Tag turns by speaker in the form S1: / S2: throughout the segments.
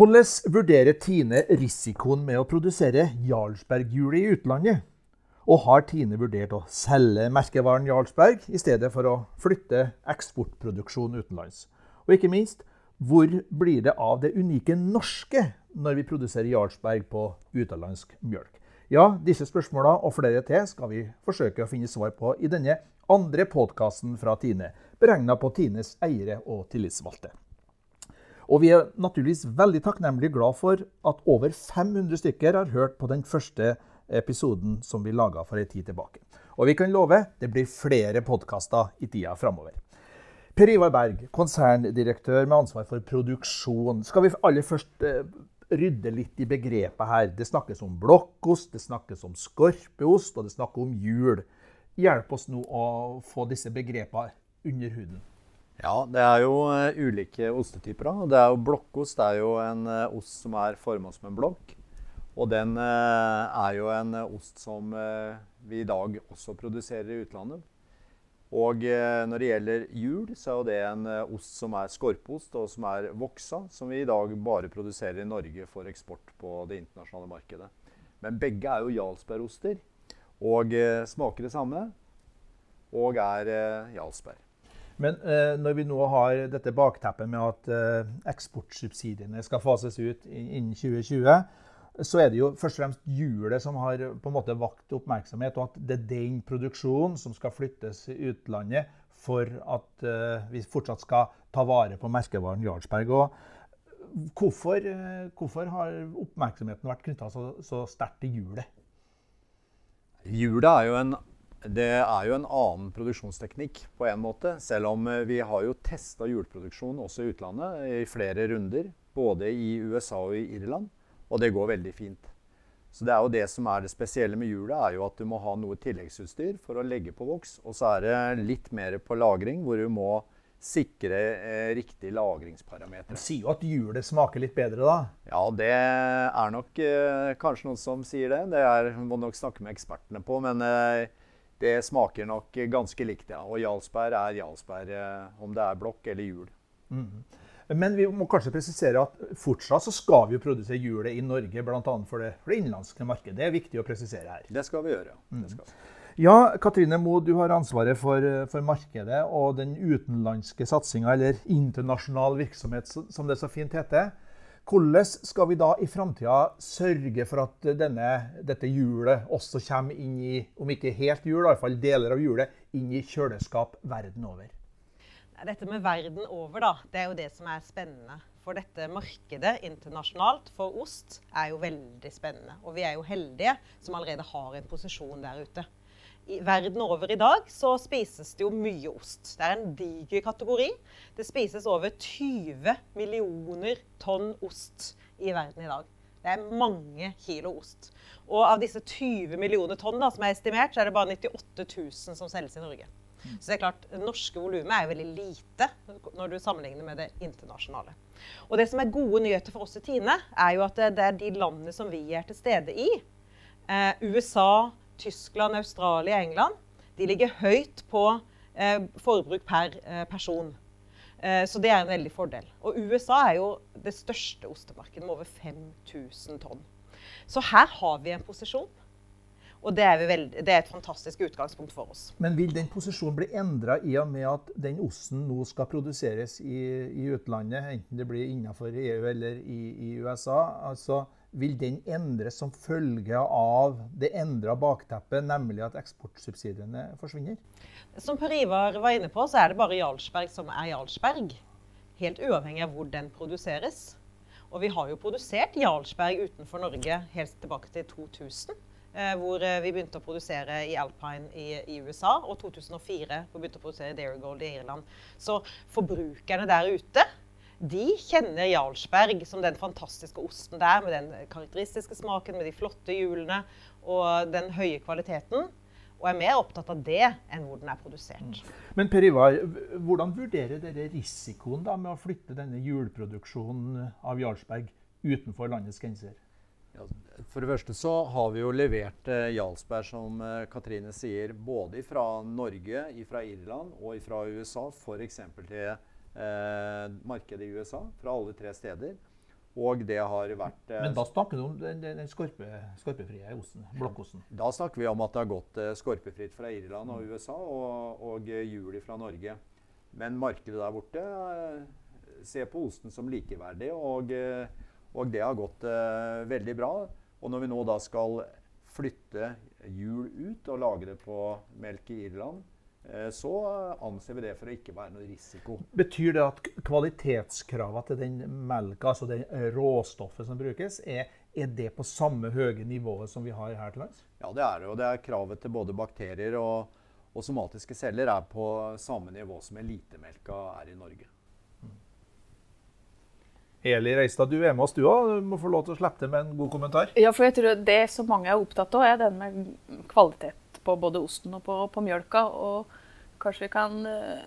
S1: Hvordan vurderer Tine risikoen med å produsere Jarlsberg-hjul i utlandet? Og har Tine vurdert å selge merkevaren Jarlsberg i stedet for å flytte eksportproduksjon utenlands? Og ikke minst, hvor blir det av det unike norske når vi produserer Jarlsberg på utenlandsk mjølk? Ja, disse spørsmåla og flere til skal vi forsøke å finne svar på i denne andre podkasten fra Tine, beregna på Tines eiere og tillitsvalgte. Og vi er naturligvis veldig takknemlig glad for at over 500 stykker har hørt på den første episoden som vi laga for en tid tilbake. Og vi kan love det blir flere podkaster i tida framover. Per Ivar Berg, konserndirektør med ansvar for produksjon. Skal vi aller først eh, rydde litt i begrepet her? Det snakkes om blokkost, det snakkes om skorpeost, og det snakkes om hjul. Hjelp oss nå å få disse begrepene under huden.
S2: Ja, det er jo uh, ulike ostetyper. Da. Det er jo Blokkost det er jo en uh, ost som er forma som en blokk. Og den uh, er jo en ost som vi i dag også produserer i utlandet. Og når det gjelder hjul, så er det en ost som er skorpeost og som er voksa, som vi i dag bare produserer i Norge for eksport på det internasjonale markedet. Men begge er jo Jarlsbergoster og smaker det samme og er Jarlsberg.
S1: Men eh, når vi nå har dette bakteppet med at eh, eksportsubsidiene skal fases ut innen 2020, så er det jo først og fremst hjulet som har på en måte vakt oppmerksomhet, og at det er den produksjonen som skal flyttes i utlandet for at eh, vi fortsatt skal ta vare på merkevaren Jarlsberg. Og hvorfor, eh, hvorfor har oppmerksomheten vært knytta så, så sterkt til hjulet?
S2: Hjulet er jo en det er jo en annen produksjonsteknikk på en måte. Selv om eh, vi har jo testa hjulproduksjon også i utlandet i flere runder. Både i USA og i Irland. Og det går veldig fint. Så det er jo det som er det spesielle med hjulet, er jo at du må ha noe tilleggsutstyr for å legge på voks. Og så er det litt mer på lagring, hvor du må sikre eh, riktig lagringsparameter.
S1: Du sier jo at hjulet smaker litt bedre, da?
S2: Ja, det er nok eh, kanskje noen som sier det. Det er, må nok snakke med ekspertene på. Men eh, det smaker nok ganske likt, ja. Og Jarlsberg er Jarlsberg, eh, om det er blokk eller hjul. Mm.
S1: Men vi må kanskje presisere at fortsatt så skal vi jo produsere hjulet i Norge, bl.a. For, det, for det innenlandske markedet. Det er viktig å presisere her.
S2: Det skal vi gjøre. Mm.
S1: Skal. Ja, Katrine Moe, du har ansvaret for, for markedet og den utenlandske satsinga, eller internasjonal virksomhet, som det så fint heter. Hvordan skal vi da i framtida sørge for at denne, dette hjulet også kommer inn i, om ikke helt hjul, iallfall deler av hjulet, inn i kjøleskap verden over?
S3: Dette med verden over, da, det er jo det som er spennende. For dette markedet internasjonalt for ost er jo veldig spennende. Og vi er jo heldige som allerede har en posisjon der ute verden over i dag så spises det jo mye ost. Det er en diger kategori. Det spises over 20 millioner tonn ost i verden i dag. Det er mange kilo ost. Og av disse 20 millioner tonn som er estimert, så er det bare 98 000 som selges i Norge. Så det er klart, Det norske volumet er veldig lite når du sammenligner med det internasjonale. Og Det som er gode nyheter for oss i Tine, er jo at det er de landene som vi er til stede i, eh, USA, Tyskland, Australia, England, de ligger høyt på eh, forbruk per eh, person. Eh, så det er en veldig fordel. Og USA er jo det største ostemarkedet med over 5000 tonn. Så her har vi en posisjon. Og det er, veldig, det er, et fantastisk utgangspunkt for oss.
S1: Men vil den posisjonen bli endra i og med at den osten nå skal produseres i, i utlandet, enten det blir innenfor EU eller i, i USA? Altså, vil den endres som følge av det endra bakteppet, nemlig at eksportsubsidiene forsvinner?
S3: Som Per Ivar var inne på, så er det bare Jarlsberg som er Jarlsberg. Helt uavhengig av hvor den produseres. Og vi har jo produsert Jarlsberg utenfor Norge helt tilbake til 2000. Eh, hvor eh, vi begynte å produsere i Alpine i, i USA, og 2004 hvor vi begynte å produsere Dairy Gold i Irland. Så forbrukerne der ute de kjenner Jarlsberg som den fantastiske osten der, med den karakteristiske smaken, med de flotte hjulene og den høye kvaliteten. Og er mer opptatt av det enn hvor den er produsert. Mm.
S1: Men Per Ivar, hvordan vurderer dere risikoen da med å flytte denne hjulproduksjonen av Jarlsberg utenfor landets grenser?
S2: Ja, for det første så har vi jo levert eh, Jarlsberg, som eh, Katrine sier, både fra Norge, fra Irland og fra USA, f.eks. til markedet i USA. Fra alle tre steder. Og det har vært
S1: eh, Men da snakker du om den, den skorpe, skorpefrie osten? Blokkosten?
S2: Da snakker vi om at det har gått eh, skorpefritt fra Irland og USA, og, og juli fra Norge. Men markedet der borte eh, ser på osten som likeverdig, og, eh, og det har gått eh, veldig bra. Og når vi nå da skal flytte hjul ut og lage det på melk i Irland, eh, så anser vi det for å ikke være noe risiko.
S1: Betyr det at kvalitetskravene til den melka, altså det råstoffet som brukes, er, er, det på samme høye nivået som vi har her til lands?
S2: Ja, det er det. Og det er kravet til både bakterier og, og somatiske celler er på samme nivå som elitemelka er i Norge.
S1: Eli Reistad, du er med oss du òg. Du må få lov til å slippe til med en god kommentar.
S4: Ja, for jeg tror Det som mange er opptatt av, er den med kvalitet på både osten og på, på mjølka. Og kanskje vi kan uh,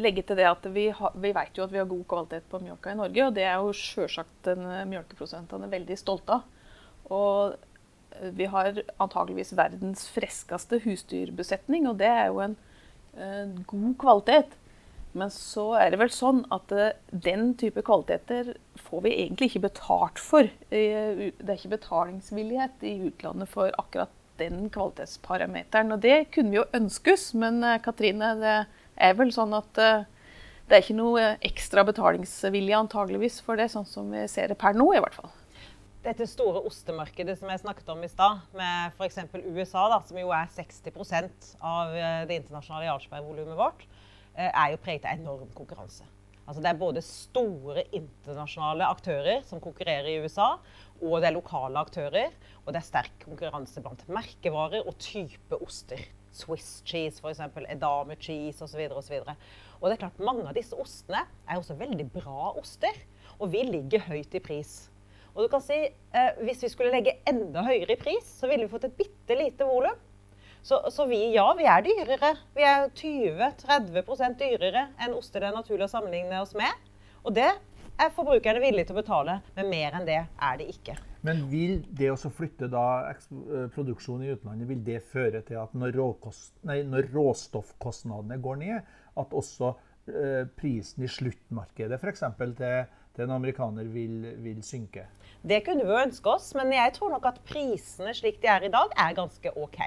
S4: legge til det at vi, vi, vet jo at vi har god kvalitet på mjølka i Norge. Og det er jo sjølsagt uh, mjølkeprodusentene veldig stolte av. Og uh, vi har antageligvis verdens friskeste husdyrbesetning, og det er jo en god kvalitet. Men så er det vel sånn at eh, den type kvaliteter får vi egentlig ikke betalt for. Det er ikke betalingsvillighet i utlandet for akkurat den kvalitetsparameteren. Og det kunne vi jo ønskes, men eh, Katrine, det er vel sånn at eh, det er ikke noe ekstra betalingsvilje antageligvis for det, sånn som vi ser det per nå i hvert fall.
S3: Dette store ostemarkedet som jeg snakket om i stad, med f.eks. USA, da, som jo er 60 av det internasjonale Jarlsberg-volumet vårt, Eh, er jo preget av enorm konkurranse. Altså det er både store internasjonale aktører som konkurrerer i USA, og det er lokale aktører. Og det er sterk konkurranse blant merkevarer og type oster. Swiss cheese, f.eks. Edame cheese osv. Og, og det er klart mange av disse ostene er også veldig bra oster. Og vi ligger høyt i pris. Og du kan si, eh, Hvis vi skulle legge enda høyere i pris, så ville vi fått et bitte lite volum. Så, så, vi, ja, vi er dyrere. Vi er 20-30 dyrere enn oster det er naturlig å sammenligne oss med. Og det er forbrukerne villige til å betale, men mer enn det er det ikke.
S1: Men vil det å flytte da produksjonen i utlandet vil det føre til at når, råkost, nei, når råstoffkostnadene går ned, at også eh, prisen i sluttmarkedet f.eks. Til, til en amerikaner vil, vil, synke?
S3: Det kunne vi jo ønske oss, men jeg tror nok at prisene slik de er i dag, er ganske OK.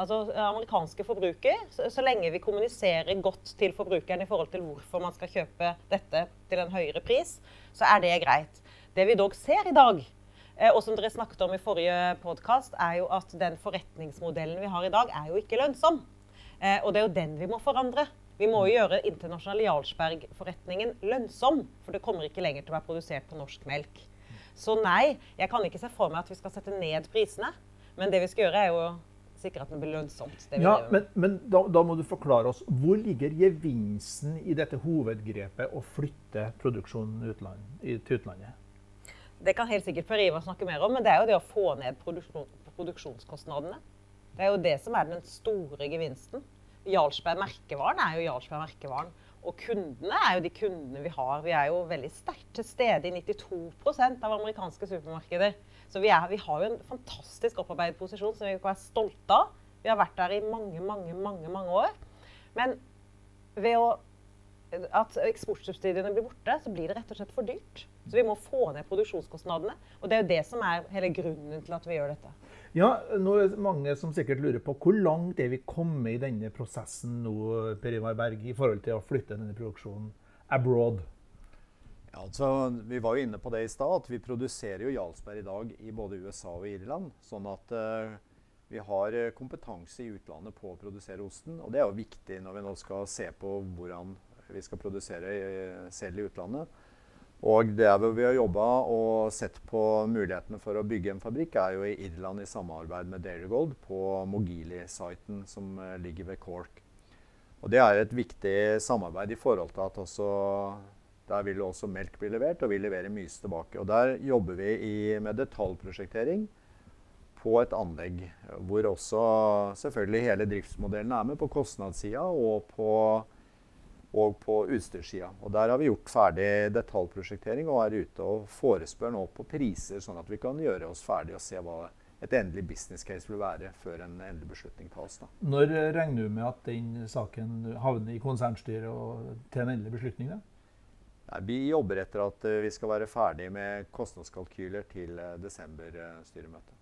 S3: Altså amerikanske forbruker, så, så, lenge vi kommuniserer godt til forbrukeren i forhold til hvorfor man skal kjøpe dette til en høyere pris, så er det greit. Det vi dog ser i dag, eh, og som dere snakket om i forrige podkast, er jo at den forretningsmodellen vi har i dag, er jo ikke lønnsom. Eh, og det er jo den vi må forandre. Vi må jo gjøre internasjonal Jarlsberg-forretningen lønnsom. For det kommer ikke lenger til å være produsert på norsk melk. Så nei, jeg kan ikke se for meg at vi skal sette ned prisene. Men det vi skal gjøre, er jo sikre at det blir lønnsomt. Det
S1: ja, men, men da, da, må du forklare oss. Hvor ligger gevinsten i dette hovedgrepet å flytte produksjonen utland, til utlandet?
S3: Det kan helt sikkert Per Ivar snakke mer om, men det er jo det å få ned produksjon, produksjonskostnadene. Det er jo det som er den store gevinsten. Jarlsberg merkevaren er jo Jarlsberg merkevaren. Og kundene er jo de kundene vi har. Vi er jo veldig sterkt til stede i 92% av amerikanske supermarkeder. Så vi, er, vi, har jo en fantastisk opparbeidet posisjon som vi kan være stolte av. Vi har vært der i mange, mange, mange, mange år. Men ved å, at eksportsubsidiene blir borte, så blir det rett og slett for dyrt. Så vi må få ned produksjonskostnadene. Og det er jo det som er hele grunnen til at vi gjør dette.
S1: Ja, nå er det mange som sikkert lurer på hvor langt er vi kommet i denne prosessen nå, Per Ivar Berg, i forhold til å flytte denne produksjonen abroad?
S2: Ja, altså, vi var jo inne på det i stad, at vi produserer jo Jarlsberg i dag i både USA og Irland. Sånn at uh, vi har eh, kompetanse i utlandet på å produsere osten. Og det er jo viktig når vi nå skal se på hvordan vi skal produsere selv i utlandet. Og det hvor vi har jobba og sett på mulighetene for å bygge en fabrikk, er jo i Irland i samarbeid med Dairygold på Mogili-siten som eh, ligger ved Cork. Og det er et viktig samarbeid i forhold til at også der vil også melk bli levert, og vi leverer mye tilbake. Og Der jobber vi i, med detaljprosjektering på et anlegg, hvor også selvfølgelig hele driftsmodellen er med på kostnadssida og på og på utstyrssida. Og der har vi gjort ferdig detaljprosjektering og er ute og forespør nå på priser, sånn at vi kan gjøre oss ferdig og se hva et endelig business case vil være før en endelig beslutning tas. Da.
S1: Når regner du med at den saken havner i konsernstyret og til en endelig beslutning? da?
S2: Vi jobber etter at eh, vi skal være ferdig med kostnadskalkyler til eh, desember-styremøtet.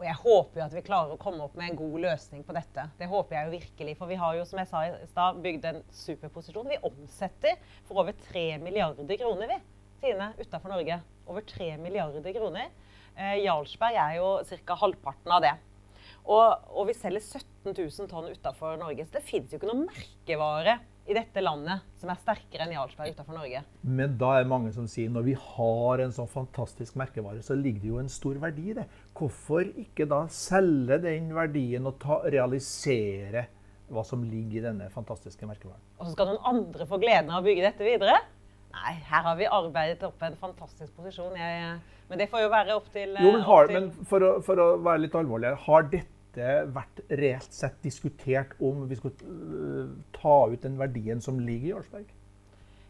S3: Og jeg håper jo at vi klarer å komme opp med en god løsning på dette. Det håper jeg jo virkelig. For vi har jo, som jeg sa i stad, bygd en superposisjon. Vi omsetter for over 3 milliarder kroner, vi, Tine, utafor Norge. Over 3 milliarder kroner. Eh, Jarlsberg er jo ca. halvparten av det. Og, og, vi selger 17 000 tonn utafor Norge. Så det fins jo ikke noen merkevare i dette landet som er sterkere enn Jarlsberg utenfor Norge.
S1: Men da er det mange som sier når vi har en sånn fantastisk merkevare, så ligger det jo en stor verdi i det. Hvorfor ikke da selge den verdien og ta, realisere hva som ligger i denne fantastiske merkevaren?
S3: Og så skal noen andre få gleden av å bygge dette videre? Nei, her har vi arbeidet opp en fantastisk posisjon. Jeg, men det får jo være opp til
S1: Jo, Men, har, til... men for, å, for, å, være litt alvorlig, har dette vært reelt sett diskutert om vi skulle uh, ta ut den verdien som ligger i Jarlsberg?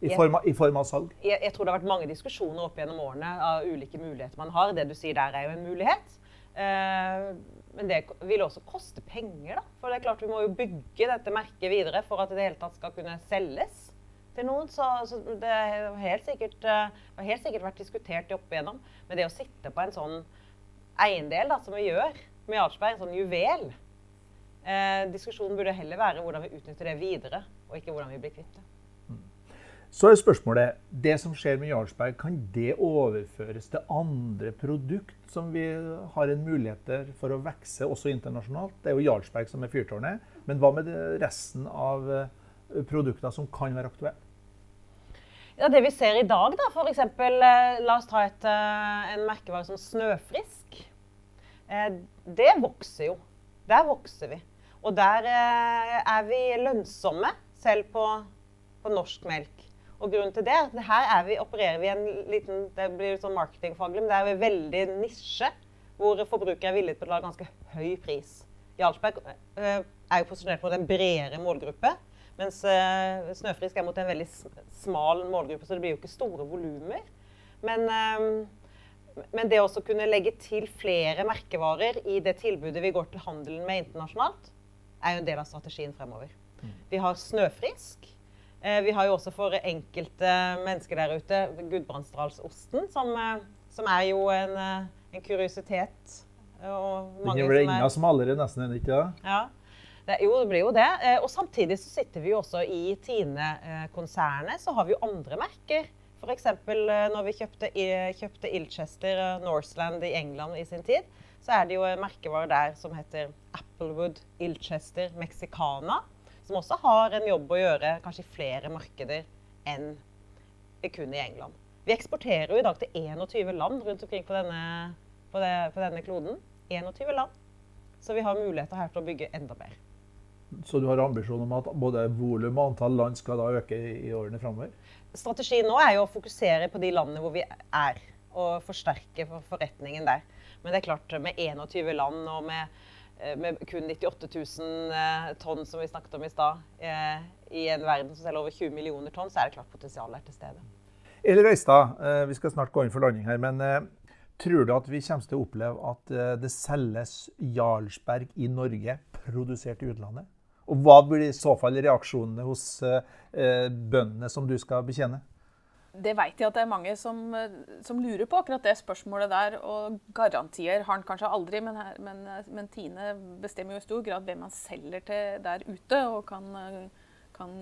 S1: I form, av, I form av, salg?
S3: Jeg, jeg, tror det har vært mange diskusjoner opp gjennom årene av ulike muligheter man har. Det du sier der, er jo en mulighet. Uh, men det vil også koste penger. da. For det er klart Vi må jo bygge dette merket videre for at det hele tatt skal kunne selges til noen. Så, så det har helt sikkert, har helt sikkert vært diskutert opp igjennom. Men det å sitte på en sånn eiendel da, som vi gjør, med Jarlsberg, en sånn juvel. Eh, diskusjonen burde heller være hvordan vi utnytter det videre, og ikke hvordan vi blir kvitt det. Mm.
S1: Så er spørsmålet, Det som skjer med Jarlsberg, kan det overføres til andre produkt som vi har en mulighet for å vokse også internasjonalt? Det er jo Jarlsberg som er fyrtårnet. Men hva med resten av eh, produkter som kan være aktuelle?
S3: Ja, Det vi ser i dag, da, f.eks. Eh, la oss ta et, eh, en merkevare som Snøfrisk. Eh, det vokser jo. Der vokser vi. Og der er vi lønnsomme, selv på, på norsk melk. Og grunnen til det at her er vi, opererer vi en liten det blir sånn marketingfaglig, men det er vi veldig nisje, hvor forbrukere er villige til å betale ganske høy pris. Jarlsberg er jo posisjonert mot en bredere målgruppe, mens Snøfrisk er mot en veldig smal målgruppe, så det blir jo ikke store volumer. Men men det å kunne legge til flere merkevarer i det tilbudet vi går til handelen med internasjonalt, er jo en del av strategien fremover. Mm. Vi har Snøfrisk. Eh, vi har jo også for enkelte mennesker der ute Gudbrandsdalsosten, som, eh, som er jo en, eh, en kuriositet.
S1: Og mange Den blir enda smalere nesten enn ikke det?
S3: Ja. Jo, det blir jo det. Og samtidig så sitter vi jo også i Tine-konsernet, så har vi jo andre merker F.eks. Eh, når vi kjøpte, kjøpte Ilchester eh, Northland i England i sin tid, så er det jo en merkevare der som heter Applewood Ilchester Mexicana. Som også har en jobb å gjøre kanskje i flere markeder enn kun i England. Vi eksporterer jo i dag til 21 land rundt omkring på denne, på, det, på denne kloden. 21 land. Så vi har muligheter her til å bygge enda mer.
S1: Så du har ambisjon om at både volum og antall land skal da øke i årene framover?
S3: strategien nå er jo å fokusere på de landene hvor vi er, og forsterke forretningen der. Men det er klart, med 21 land og med, eh, med kun 98 000 eh, tonn, som vi snakket om i stad, eh, i en verden som selger over 20 millioner tonn, så er det klart potensialet er til stede.
S1: Eli Røistad, vi skal snart gå inn for landing her. men Tror du at vi kommer til å oppleve at det selges Jarlsberg i Norge produsert i utlandet? Og hva blir i så fall reaksjonene hos eh, bøndene som du skal betjene?
S4: Det vet jeg at det er mange som, som, lurer på, akkurat det spørsmålet der. Og garantier har han kanskje aldri, men, men, men, Tine bestemmer jo i stor grad hvem han selger til der ute, og kan, kan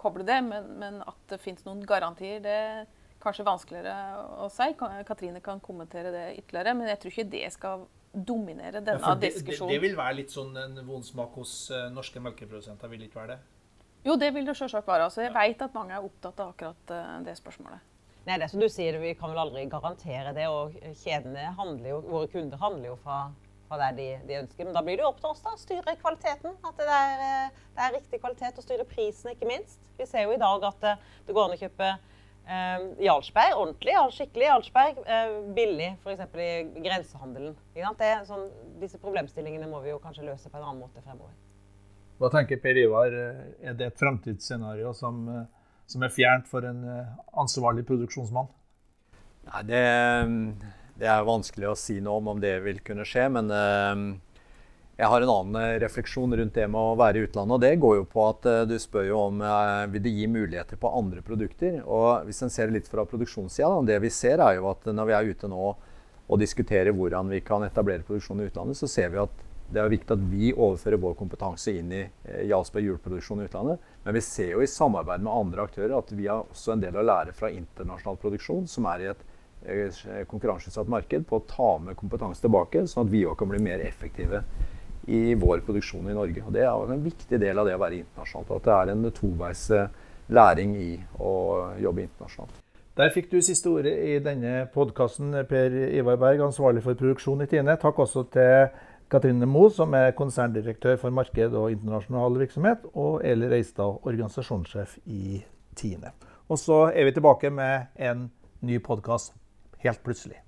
S4: koble det. Men, men, at det fins noen garantier, det er kanskje vanskeligere å si. Katrine kan kommentere det ytterligere, men jeg tror ikke det skal dominere denne ja, det, diskusjonen.
S1: Det, det, vil være litt sånn en vond smak hos uh, norske melkeprodusenter, vil det ikke være det?
S4: Jo, det vil det selvsagt være. Altså, jeg ja. vet at mange er opptatt av akkurat uh, det spørsmålet.
S3: Nei, det er som du sier, Vi kan vel aldri garantere det. og kjedene handler jo, Våre kunder handler jo fra, fra det de, de, ønsker. Men da blir det jo opp til oss da, å styre kvaliteten. At det er, eh, det er riktig kvalitet, og styre prisen, ikke minst. Vi ser jo i dag at det, det går an å kjøpe Eh, Jarlsberg, ordentlig, skikkelig Jarlsberg, eh, billig f.eks. i grensehandelen. Sånn, disse problemstillingene må vi jo kanskje løse på en annen måte fremover.
S1: Hva tenker Per Ivar, er det et fremtidsscenario som, som er fjernt for en ansvarlig produksjonsmann?
S2: Nei, det, det, er vanskelig å si noe om om det vil kunne skje. Men jeg har en annen refleksjon rundt det med å være i utlandet. og Det går jo på at du spør jo om vil det gi muligheter på andre produkter. og Hvis en ser litt fra produksjonssida, det vi ser er jo at når vi er ute nå og diskuterer hvordan vi kan etablere produksjon i utlandet, så ser vi at det er viktig at vi overfører vår kompetanse inn i eh, Jarlsberg juleproduksjon i utlandet. Men vi ser jo i samarbeid med andre aktører at vi har også en del å lære fra internasjonal produksjon, som er i et eh, konkurranseutsatt marked, på å ta med kompetanse tilbake, sånn at vi òg kan bli mer effektive i vår produksjon i Norge. Og Det er en viktig del av det å være internasjonalt. At det er en toveis eh, læring i å jobbe internasjonalt.
S1: Der fikk du siste ordet i denne podkasten, Per Ivar Berg, ansvarlig for produksjon i Tine. Takk også til Katrine Moe, som er konserndirektør for marked og internasjonal virksomhet, og Eli Reistad, organisasjonssjef i Tine. Og så er vi tilbake med en ny podkast helt plutselig.